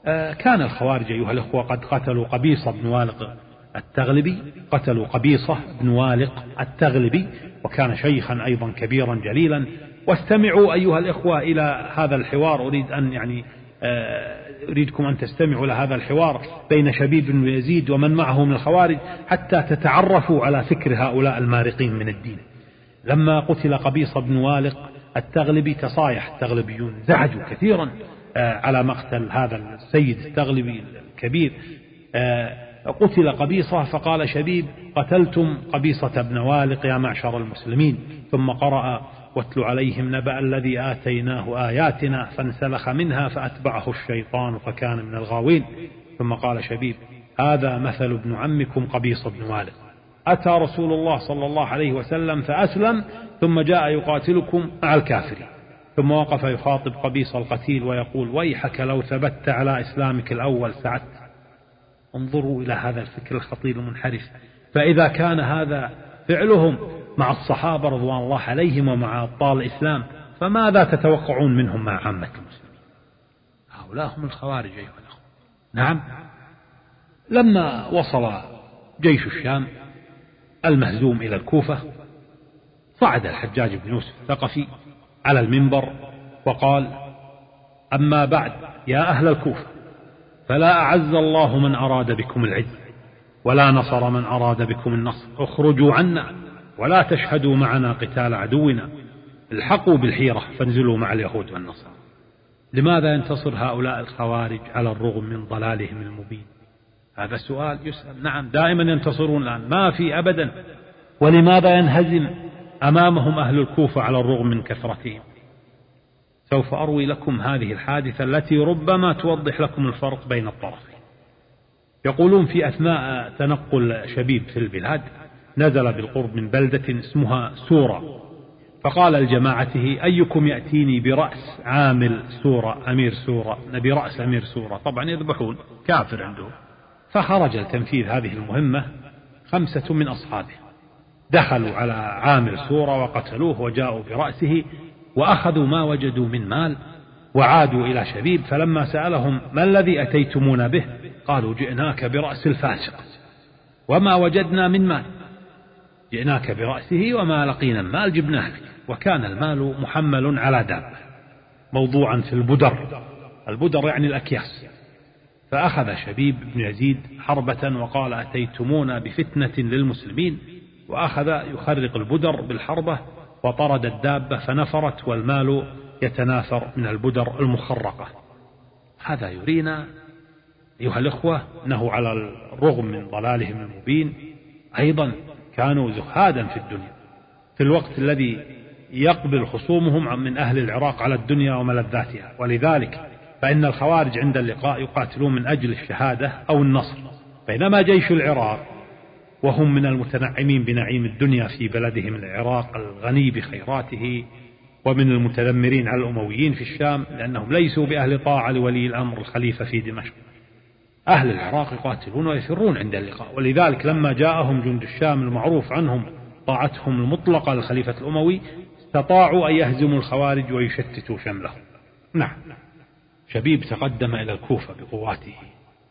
Speaker 2: آه، كان الخوارج أيها الأخوة قد قتلوا قبيصة بن والق التغلبي قتلوا قبيصة بن والق التغلبي وكان شيخا أيضا كبيرا جليلا. واستمعوا أيها الإخوة إلى هذا الحوار أريد أن يعني آه، أريدكم أن تستمعوا إلى هذا الحوار بين شبيب بن يزيد ومن معه من الخوارج حتى تتعرفوا على فكر هؤلاء المارقين من الدين. لما قتل قبيصة بن والق التغلبي تصايح التغلبيون زعجوا كثيرا آه، على مقتل هذا السيد التغلبي الكبير. آه، قتل قبيصة فقال شبيب قتلتم قبيصة بن والق يا معشر المسلمين. ثم قرأ واتل عليهم نبأ الذي آتيناه آياتنا فانسلخ منها فأتبعه الشيطان فكان من الغاوين. ثم قال شبيب هذا مثل ابن عمكم قبيص بن والد أتى رسول الله صلى الله عليه وسلم فأسلم ثم جاء يقاتلكم مع الكافرين. ثم وقف يخاطب قبيص القتيل ويقول ويحك لو ثبت على إسلامك الأول سعدت. انظروا إلى هذا الفكر الخطير المنحرف. فإذا كان هذا فعلهم مع الصحابة رضوان الله عليهم ومع أبطال الإسلام فماذا تتوقعون منهم مع عامة المسلمين هؤلاء هم الخوارج أيها الأخوة. نعم. لما وصل جيش الشام المهزوم إلى الكوفة صعد الحجاج بن يوسف الثقفي على المنبر وقال أما بعد يا أهل الكوفة فلا أعز الله من أراد بكم العز ولا نصر من أراد بكم النصر اخرجوا عنا. ولا تشهدوا معنا قتال عدونا. الحقوا بالحيرة فانزلوا مع اليهود والنصارى. لماذا ينتصر هؤلاء الخوارج على الرغم من ضلالهم المبين؟ هذا سؤال يسأل. نعم دائما ينتصرون الآن. ما في أبدا. ولماذا ينهزم أمامهم أهل الكوفة على الرغم من كثرتهم؟ سوف أروي لكم هذه الحادثة التي ربما توضح لكم الفرق بين الطرفين. يقولون في أثناء تنقل شبيب في البلاد نزل بالقرب من بلدة اسمها سورة. فقال لجماعته أيكم يأتيني برأس عامل سورة أمير سورة؟ نبي رأس أمير سورة. طبعا يذبحون كافر عندهم. فخرج لتنفيذ هذه المهمة خمسة من أصحابه. دخلوا على عامل سورة وقتلوه وجاءوا برأسه وأخذوا ما وجدوا من مال وعادوا إلى شبيب. فلما سألهم ما الذي أتيتمون به؟ قالوا جئناك برأس الفاسق. وما وجدنا من مال. جئناك برأسه وما لقينا المال جبناه لك. وكان المال محمل على دابة موضوعا في البدر. البدر يعني الأكياس. فأخذ شبيب بن يزيد حربة وقال أتيتمونا بفتنة للمسلمين؟ وأخذ يخرق البدر بالحربة وطرد الدابة فنفرت والمال يتناثر من البدر المخرقة. هذا يرينا أيها الأخوة أنه على الرغم من ضلالهم المبين أيضا كانوا زهادا في الدنيا في الوقت الذي يقبل خصومهم من أهل العراق على الدنيا وملذاتها. ولذلك فإن الخوارج عند اللقاء يقاتلون من أجل الشهادة أو النصر. بينما جيش العراق وهم من المتنعمين بنعيم الدنيا في بلدهم العراق الغني بخيراته ومن المتذمرين على الأمويين في الشام لأنهم ليسوا بأهل طاعة لولي الأمر الخليفة في دمشق. أهل العراق يقاتلون ويفرون عند اللقاء. ولذلك لما جاءهم جند الشام المعروف عنهم طاعتهم المطلقة للخليفة الأموي استطاعوا أن يهزموا الخوارج ويشتتوا شملهم. نعم. شبيب تقدم إلى الكوفة بقواته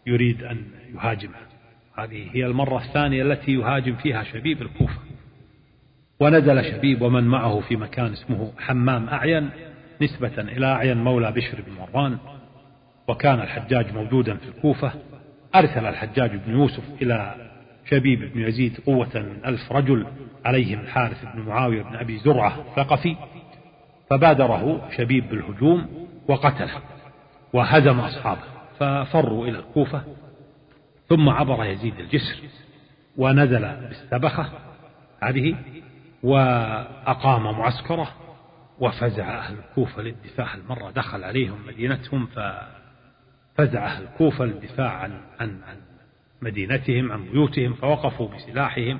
Speaker 2: يريد أن يهاجمها هذه هي المرة الثانية التي يهاجم فيها شبيب الكوفة. ونزل شبيب ومن معه في مكان اسمه حمام أعين نسبة إلى أعين مولى بشر بن مروان. وكان الحجاج موجودا في الكوفة أرسل الحجاج بن يوسف إلى شبيب بن يزيد قوة من ألف رجل عليهم الحارث بن معاوية بن أبي زرعة ثقفي فبادره شبيب بالهجوم وقتله وهزم أصحابه ففروا إلى الكوفة ثم عبر يزيد الجسر ونزل بالسبخة هذه وأقام معسكره وفزع أهل الكوفة للدفاع المرة دخل عليهم مدينتهم ففزع أهل الكوفة للدفاع عن, عن, عن مدينتهم عن بيوتهم فوقفوا بسلاحهم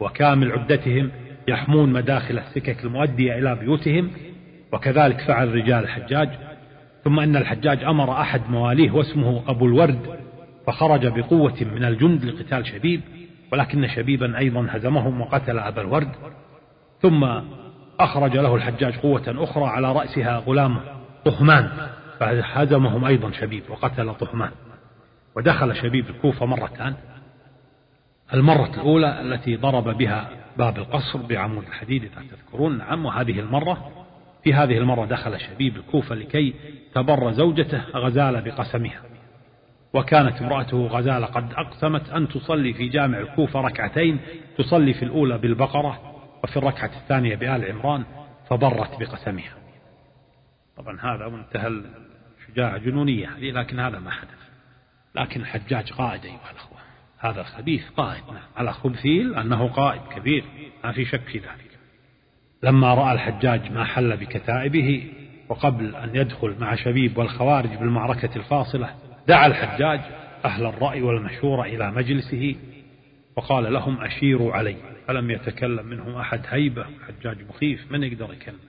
Speaker 2: وكامل عدتهم يحمون مداخل السكك المؤدية إلى بيوتهم وكذلك فعل رجال الحجاج. ثم أن الحجاج أمر أحد مواليه واسمه أبو الورد فخرج بقوة من الجند لقتال شبيب ولكن شبيبا أيضا هزمهم وقتل أبا الورد. ثم أخرج له الحجاج قوة أخرى على رأسها غلام طهمان فهزمهم أيضا شبيب وقتل طهمان. ودخل شبيب الكوفة مرتان المرة الأولى التي ضرب بها باب القصر بعمود الحديد إذا تذكرون. نعم وهذه المرة في هذه المرة دخل شبيب الكوفة لكي تبر زوجته غزالة بقسمها. وكانت امرأته غزالة قد أقسمت أن تصلي في جامع الكوفة ركعتين تصلي في الأولى بالبقرة وفي الركعة الثانية بآل عمران فبرت بقسمها. طبعا هذا منتهى الشجاعة جنونية هذه لكن هذا ما حدث. لكن الحجاج قائد أيها الأخوة. هذا الخبيث قائد. نعم. على خبثيل أنه قائد كبير. ما في شك في ذلك. لما رأى الحجاج ما حل بكتائبه وقبل أن يدخل مع شبيب والخوارج بالمعركة الفاصلة دعا الحجاج أهل الرأي والمشورة إلى مجلسه وقال لهم أشيروا علي. فلم يتكلم منهم أحد. هيبة حجاج مخيف من يقدر يكلم؟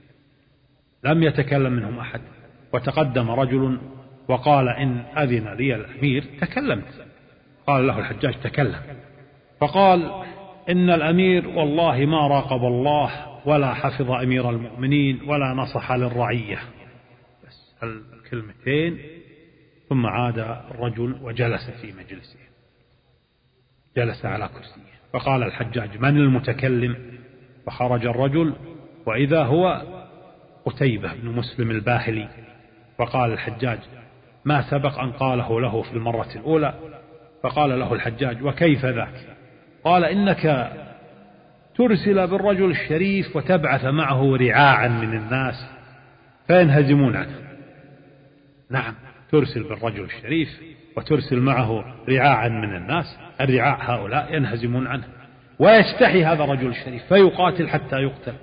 Speaker 2: لم يتكلم منهم أحد. وتقدم رجل وقال إن أذن لي الأمير تكلمت. قال له الحجاج تكلم. فقال إن الأمير والله ما راقب الله ولا حفظ أمير المؤمنين ولا نصح للرعية. بس الكلمتين ثم عاد الرجل وجلس في مجلسه. جلس على كرسيه. فقال الحجاج من المتكلم؟ فخرج الرجل وإذا هو قتيبة بن مسلم الباهلي. فقال الحجاج ما سبق أن قاله له في المرة الأولى؟ فقال له الحجاج وكيف ذاك؟ قال إنك ترسل بالرجل الشريف وتبعث معه رعاعا من الناس فينهزمون عنه. نعم ترسل بالرجل الشريف وترسل معه رعاعا من الناس الرعاع هؤلاء ينهزمون عنه. ويستحي هذا الرجل الشريف فيقاتل حتى يقتل.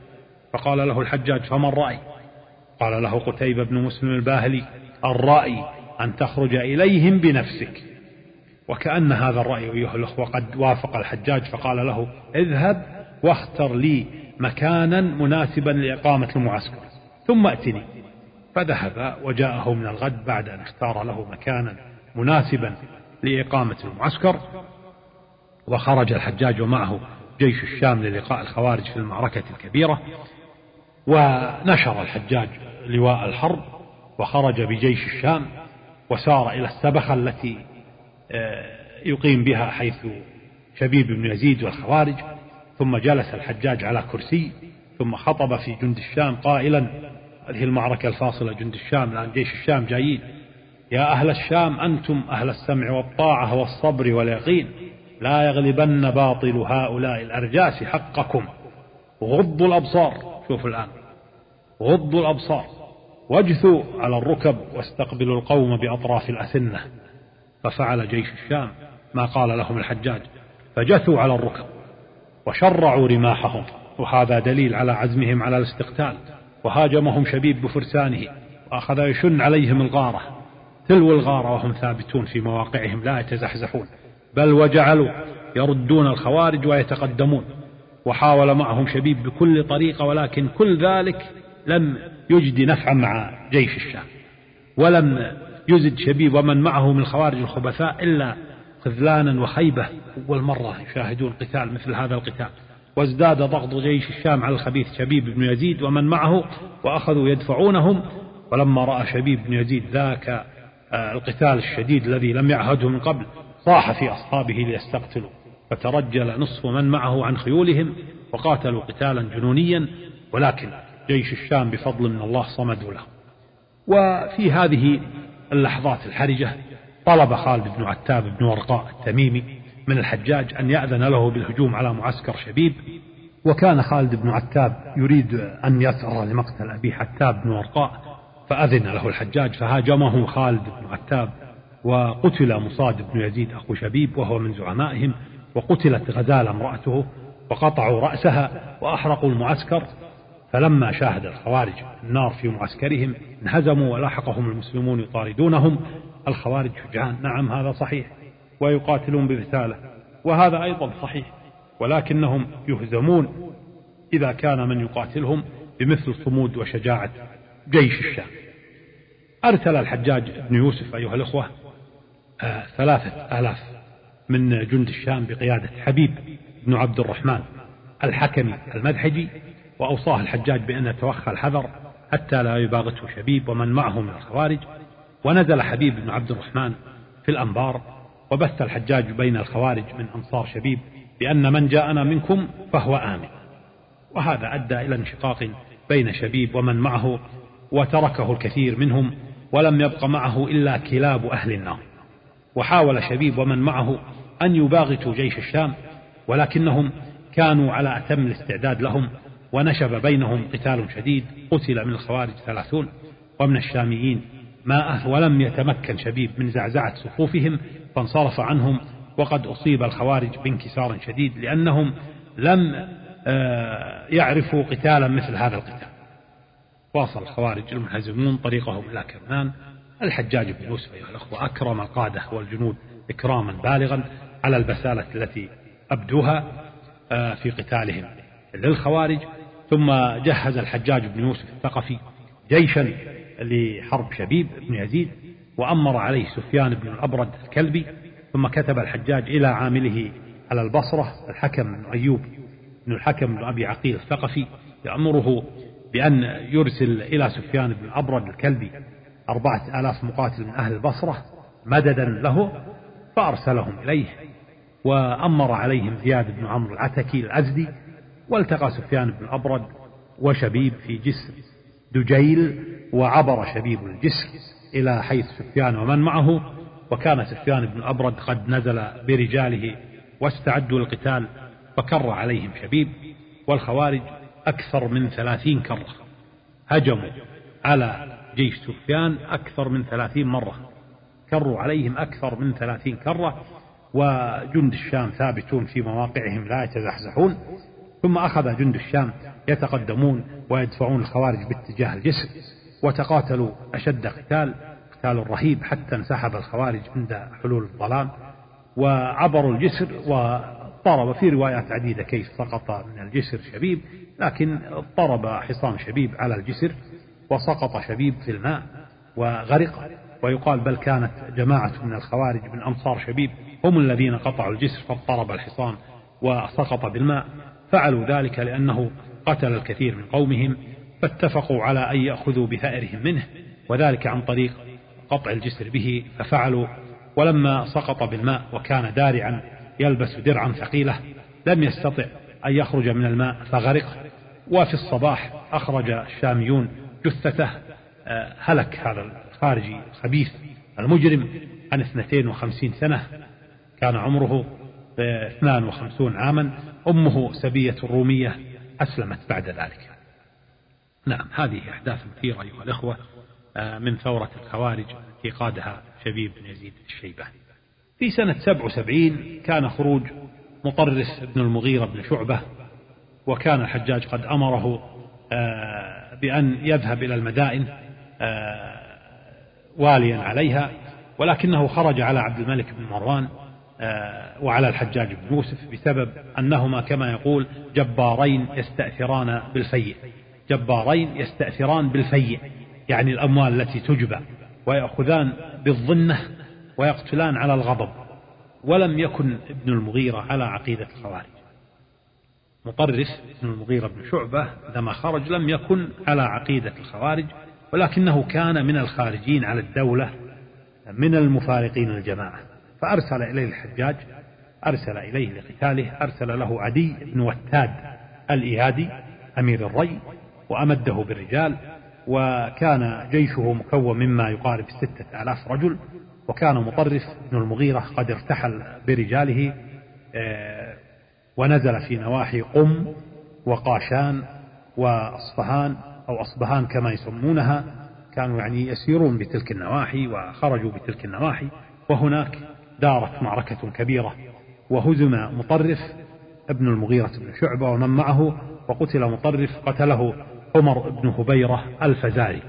Speaker 2: فقال له الحجاج فما الرأي قال له قتيبة بن مسلم الباهلي الرأي أن تخرج إليهم بنفسك. وكأن هذا الرأي أيها الأخوة قد وافق الحجاج فقال له اذهب واختر لي مكانا مناسبا لإقامة المعسكر ثم ائتني فذهب وجاءه من الغد بعد أن اختار له مكانا مناسبا لإقامة المعسكر. وخرج الحجاج ومعه جيش الشام للقاء الخوارج في المعركة الكبيرة. ونشر الحجاج لواء الحرب وخرج بجيش الشام وسار إلى السبخة التي آه، يقيم بها حيث شبيب بن يزيد والخوارج. ثم جلس الحجاج على كرسي ثم خطب في جند الشام قائلا هذه المعركة الفاصلة جند الشام الآن جيش الشام جايين. يا أهل الشام أنتم أهل السمع والطاعة والصبر واليقين. لا يغلبن باطل هؤلاء الأرجاس حقكم. غضوا الأبصار. شوف الآن. غضوا الأبصار واجثوا على الركب واستقبلوا القوم بأطراف الأسنة ففعل جيش الشام ما قال لهم الحجاج فجثوا على الركب وشرعوا رماحهم. وهذا دليل على عزمهم على الاستقتال. وهاجمهم شبيب بفرسانه وأخذ يشن عليهم الغارة. تلو الغارة وهم ثابتون في مواقعهم لا يتزحزحون. بل وجعلوا يردون الخوارج ويتقدمون. وحاول معهم شبيب بكل طريقة ولكن كل ذلك لم يجدي نفعا مع جيش الشام ولم يزد شبيب ومن معه من الخوارج الخبثاء إلا خذلانا وخيبة أول مرة يشاهدون قتال مثل هذا القتال. وازداد ضغط جيش الشام على الخبيث شبيب بن يزيد ومن معه وأخذوا يدفعونهم ولما رأى شبيب بن يزيد ذاك آه، القتال الشديد الذي لم يعهده من قبل صاح في أصحابه ليستقتلوا فترجل نصف من معه عن خيولهم وقاتلوا قتالا جنونيا ولكن جيش الشام بفضل من الله صمدوا له. وفي هذه اللحظات الحرجة طلب خالد بن عتاب بن ورقاء التميمي من الحجاج أن يأذن له بالهجوم على معسكر شبيب وكان خالد بن عتاب يريد أن يثأر لمقتل أبي حتاب بن ورقاء فأذن له الحجاج فهاجمه خالد بن عتاب وقتل مصاد بن يزيد أخو شبيب وهو من زعمائهم وقتلت غزالة امرأته وقطعوا رأسها وأحرقوا المعسكر فلما شاهد الخوارج النار في معسكرهم انهزموا ولاحقهم المسلمون يطاردونهم الخوارج شجعان نعم هذا صحيح ويقاتلون بمثاله وهذا أيضا صحيح ولكنهم يهزمون إذا كان من يقاتلهم بمثل صمود وشجاعة جيش الشام. أرسل الحجاج بن يوسف أيها الأخوة آه ثلاثة آلاف من جند الشام بقيادة حبيب بن عبد الرحمن الحكمي المدحجي وأوصاه الحجاج بأن يتوخى الحذر حتى لا يباغته شبيب ومن معه من الخوارج. ونزل حبيب بن عبد الرحمن في الأنبار وبث الحجاج بين الخوارج من أنصار شبيب بأن من جاءنا منكم فهو آمن. وهذا أدى إلى انشقاق بين شبيب ومن معه وتركه الكثير منهم ولم يبق معه إلا كلاب أهل النار. وحاول شبيب ومن معه أن يباغتوا جيش الشام ولكنهم كانوا على أتم الاستعداد لهم ونشب بينهم قتال شديد قتل من الخوارج ثلاثون ومن الشاميين ماءه ولم يتمكن شبيب من زعزعة صفوفهم فانصرف عنهم وقد أصيب الخوارج بانكسار شديد لأنهم لم آه، يعرفوا قتالا مثل هذا القتال. واصل الخوارج المنهزمون طريقهم إلى كرمان الحجاج بن يوسف أيها الأخوة أكرم القادة والجنود إكراما بالغا على البسالة التي أبدوها آه، في قتالهم للخوارج. ثم جهز الحجاج بن يوسف الثقفي جيشا لحرب شبيب بن يزيد وأمر عليه سفيان بن الأبرد الكلبي. ثم كتب الحجاج إلى عامله على البصرة الحكم بن أيوب بن الحكم بن أبي عقيل الثقفي يأمره بأن يرسل إلى سفيان بن الأبرد الكلبي أربعة آلاف مقاتل من أهل البصرة مددا له فأرسلهم إليه وأمر عليهم زياد بن عمرو العتكي الأزدي والتقى سفيان بن الأبرد وشبيب في جسر دجيل وعبر شبيب الجسر إلى حيث سفيان ومن معه وكان سفيان بن الأبرد قد نزل برجاله واستعدوا للقتال فكر عليهم شبيب والخوارج أكثر من ثلاثين كرة هجموا على جيش سفيان أكثر من ثلاثين مرة. كروا عليهم أكثر من ثلاثين كرة وجند الشام ثابتون في مواقعهم لا يتزحزحون. ثم أخذ جند الشام يتقدمون ويدفعون الخوارج باتجاه الجسر وتقاتلوا أشد قتال قتال رهيب حتى انسحب الخوارج عند حلول الظلام. وعبروا الجسر واضطرب في روايات عديدة كيف سقط من الجسر شبيب لكن اضطرب حصان شبيب على الجسر. وسقط شبيب في الماء وغرق ويقال بل كانت جماعة من الخوارج من أنصار شبيب هم الذين قطعوا الجسر فاضطرب الحصان وسقط بالماء. فعلوا ذلك لأنه قتل الكثير من قومهم فاتفقوا على أن يأخذوا بثأرهم منه وذلك عن طريق قطع الجسر به ففعلوا. ولما سقط بالماء وكان دارعا يلبس درعا ثقيلة لم يستطع أن يخرج من الماء فغرق. وفي الصباح أخرج الشاميون جثته آه، هلك هذا الخارجي الخبيث المجرم عن 52 سنة. كان عمره 52 عاما. أمه سبية رومية أسلمت بعد ذلك. نعم هذه أحداث مثيرة أيها الأخوة آه، من ثورة الخوارج التي قادها شبيب بن يزيد الشيباني. في سنة 77 كان خروج مطرس بن المغيرة بن شعبة وكان الحجاج قد أمره آه، بأن يذهب إلى المدائن آه، واليا عليها ولكنه خرج على عبد الملك بن مروان وعلى الحجاج بن يوسف بسبب أنهما كما يقول جبارين يستأثران بالفيء جبارين يستأثران بالفيء يعني الأموال التي تجبى ويأخذان بالظنة ويقتلان على الغضب ولم يكن ابن المغيرة على عقيدة الخوارج. مطرف بن المغيرة بن شعبة عندما خرج لم يكن على عقيدة الخوارج ولكنه كان من الخارجين على الدولة من المفارقين الجماعة. فأرسل إليه الحجاج أرسل إليه لقتاله أرسل له عدي بن وتاد الإيادي أمير الري وأمده بالرجال وكان جيشه مكون مما يقارب ستة آلاف رجل وكان مطرف بن المغيرة قد ارتحل برجاله آه، ونزل في نواحي قم وقاشان وأصفهان أو أصبهان كما يسمونها كانوا يعني يسيرون بتلك النواحي وخرجوا بتلك النواحي وهناك دارت معركة كبيرة وهزم مطرف ابن المغيرة بن شعبة ومن معه وقتل مطرف قتله عمر بن هبيرة الفزاري.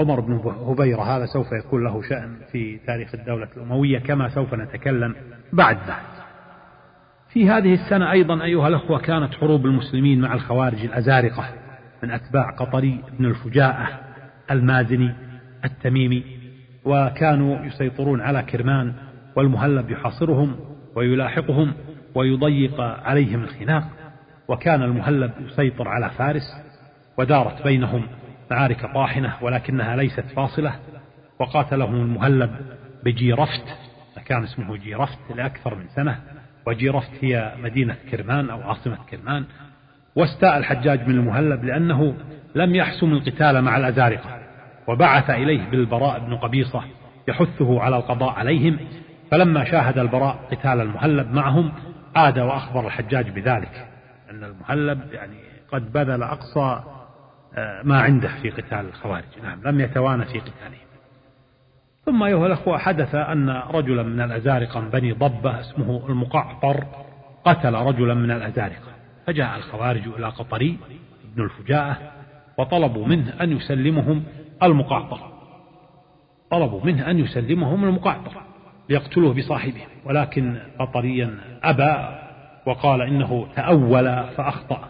Speaker 2: عمر بن هبيرة هذا سوف يكون له شأن في تاريخ الدولة الأموية كما سوف نتكلم بعد ذلك. في هذه السنة أيضا أيها الأخوة كانت حروب المسلمين مع الخوارج الأزارقة من أتباع قطري بن الفجاءة المازني التميمي وكانوا يسيطرون على كرمان والمهلب يحاصرهم ويلاحقهم ويضيق عليهم الخناق وكان المهلب يسيطر على فارس ودارت بينهم معارك طاحنة ولكنها ليست فاصلة وقاتلهم المهلب بجيرفت كان اسمه جيرفت لأكثر من سنة وجيرفت هي مدينة كرمان أو عاصمة كرمان واستاء الحجاج من المهلب لأنه لم يحسم القتال مع الأزارقة وبعث إليه بالبراء بن قبيصة يحثه على القضاء عليهم فلما شاهد البراء قتال المهلب معهم عاد وأخبر الحجاج بذلك أن المهلب يعني قد بذل أقصى آه، ما عنده في قتال الخوارج نعم لم يتوانى في قتالهم ثم أيها الأخوة حدث أن رجلا من الأزارقة من بني ضبة اسمه المقعطر قتل رجلا من الأزارقة فجاء الخوارج إلى قطري بن الفجاءة وطلبوا منه أن يسلمهم المقعطر طلبوا منه أن يسلمهم المقعطر ليقتلوه بصاحبه ولكن قطريا أبى وقال إنه تأول فأخطأ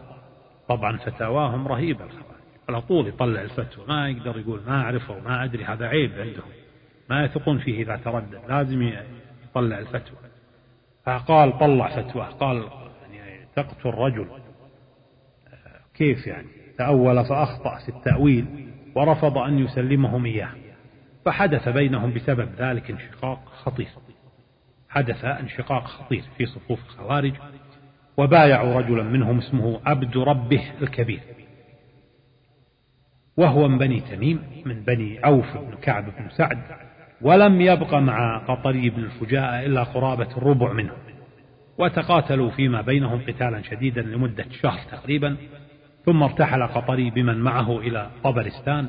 Speaker 2: طبعا فتاواهم رهيبة على طول يطلع الفتوى ما يقدر يقول ما أعرفه وما أدري هذا عيب عندهم. ما يثقون فيه إذا تردد لازم يطلع الفتوى. فقال طلع فتوى قال يعني تقتل رجل كيف يعني؟ تأول فأخطأ في التأويل ورفض أن يسلمهم إياه. فحدث بينهم بسبب ذلك انشقاق خطير. حدث انشقاق خطير في صفوف الخوارج وبايعوا رجلا منهم اسمه عبد ربه الكبير. وهو من بني تميم من بني عوف بن كعب بن سعد ولم يبق مع قطري بن الفجاء إلا قرابة الربع منهم وتقاتلوا فيما بينهم قتالا شديدا لمدة شهر تقريبا ثم ارتحل قطري بمن معه إلى طبرستان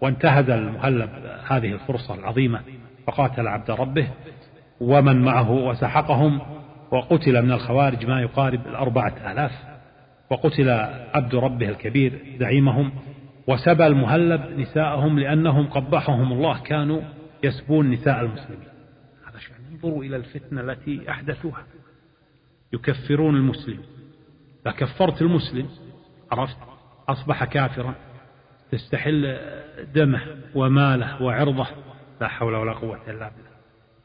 Speaker 2: وانتهز المهلب هذه الفرصة العظيمة فقاتل عبد ربه ومن معه وسحقهم وقتل من الخوارج ما يقارب الأربعة آلاف وقتل عبد ربه الكبير زعيمهم وسبى المهلب نساءهم لأنهم قبحهم الله كانوا يسبون نساء المسلمين. هذا شأن. انظروا إلى الفتنة التي أحدثوها. يكفرون المسلم. إذا كفرت المسلم عرفت؟ أصبح كافرا. تستحل دمه وماله وعرضه. لا حول ولا قوة إلا بالله.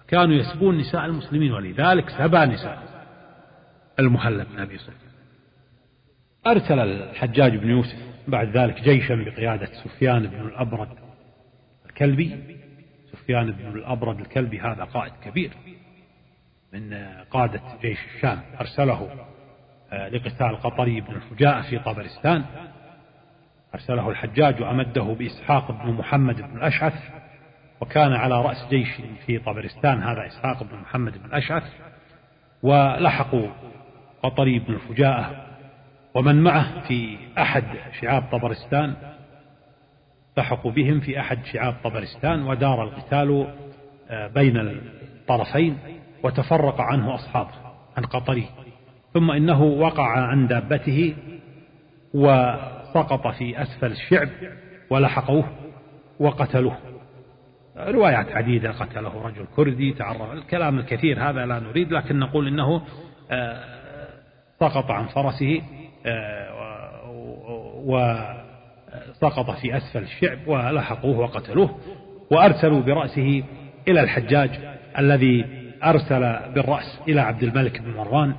Speaker 2: كانوا يسبون نساء المسلمين ولذلك سبى نساء المهلب بن أبي سفيان أرسل الحجاج بن يوسف بعد ذلك جيشا بقيادة سفيان بن الأبرد الكلبي. سفيان بن الأبرد الكلبي هذا قائد كبير من قادة جيش الشام. أرسله آه، لقتال قطري بن الفجاء في طبرستان. أرسله الحجاج وأمده بإسحاق بن محمد بن الأشعث وكان على رأس جيش في طبرستان هذا إسحاق بن محمد بن الأشعث. ولحقوا قطري بن الفجاء ومن معه في أحد شعاب طبرستان لحقوا بهم في أحد شعاب طبرستان ودار القتال آه، بين الطرفين وتفرق عنه أصحابه عن قطري. ثم إنه وقع عن دابته وسقط في أسفل الشعب ولحقوه وقتلوه. روايات عديدة قتله رجل كردي تعرف الكلام الكثير هذا لا نريد لكن نقول إنه آه، سقط عن فرسه آه، وسقط في أسفل الشعب ولحقوه وقتلوه وأرسلوا برأسه إلى الحجاج الذي أرسل بالرأس إلى عبد الملك بن مروان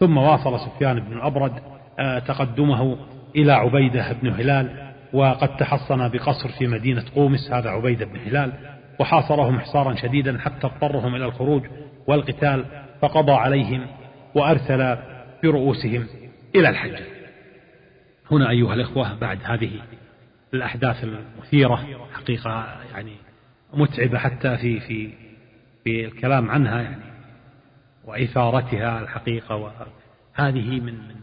Speaker 2: ثم واصل سفيان بن الأبرد آه، تقدمه إلى عبيدة بن هلال وقد تحصن بقصر في مدينة قومس هذا عبيدة بن هلال وحاصرهم حصارا شديدا حتى اضطرهم إلى الخروج والقتال فقضى عليهم وأرسل برؤوسهم إلى الحج هنا أيها الإخوة بعد هذه الأحداث المثيرة حقيقة يعني متعبة حتى في في في الكلام عنها يعني وإثارتها الحقيقة وهذه من من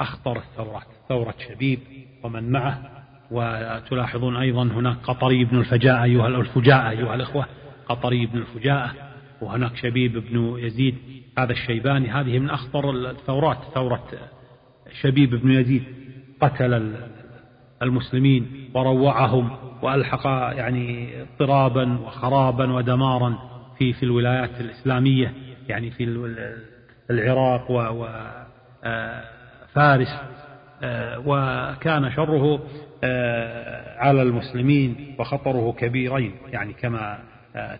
Speaker 2: أخطر الثورات ثورة شبيب ومن معه. وتلاحظون أيضا هناك قطري بن الفجاء أيها الفجاء أيها الأخوة قطري بن الفجاء وهناك شبيب بن يزيد هذا الشيباني هذه من أخطر الثورات ثورة شبيب بن يزيد. قتل المسلمين وروعهم وألحق يعني اضطرابا وخرابا ودمارا في في الولايات الإسلامية يعني في العراق وفارس آه، وكان شره آه، على المسلمين وخطره كبيرين يعني كما آه،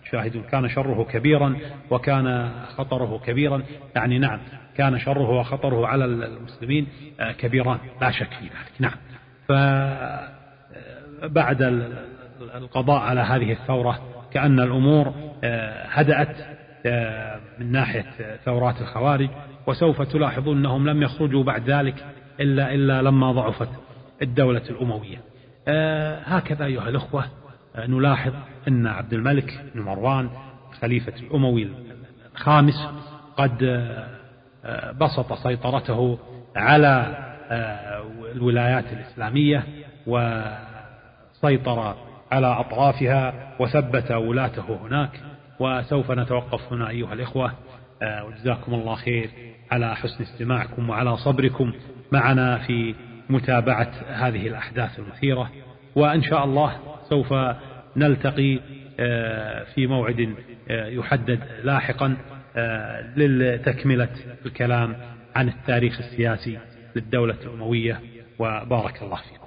Speaker 2: تشاهدون كان شره كبيرا وكان خطره كبيرا. يعني نعم كان شره وخطره على المسلمين كبيران لا شك في ذلك. نعم. فبعد القضاء على هذه الثورة كأن الأمور هدأت من ناحية ثورات الخوارج وسوف تلاحظون أنهم لم يخرجوا بعد ذلك إلا إلا لما ضعفت الدولة الأموية. آه، هكذا أيها الأخوة آه، نلاحظ أن عبد الملك بن مروان خليفة الأموي الخامس قد آه، بسط سيطرته على الولايات الإسلامية وسيطر على أطرافها وثبت ولاته هناك وسوف نتوقف هنا أيها الإخوة. وجزاكم الله خير على حسن استماعكم وعلى صبركم معنا في متابعة هذه الأحداث المثيرة. وإن شاء الله سوف نلتقي آه، في موعد آه، يحدد لاحقا آه، لتكملة الكلام عن التاريخ السياسي للدولة الأموية. وبارك الله فيكم.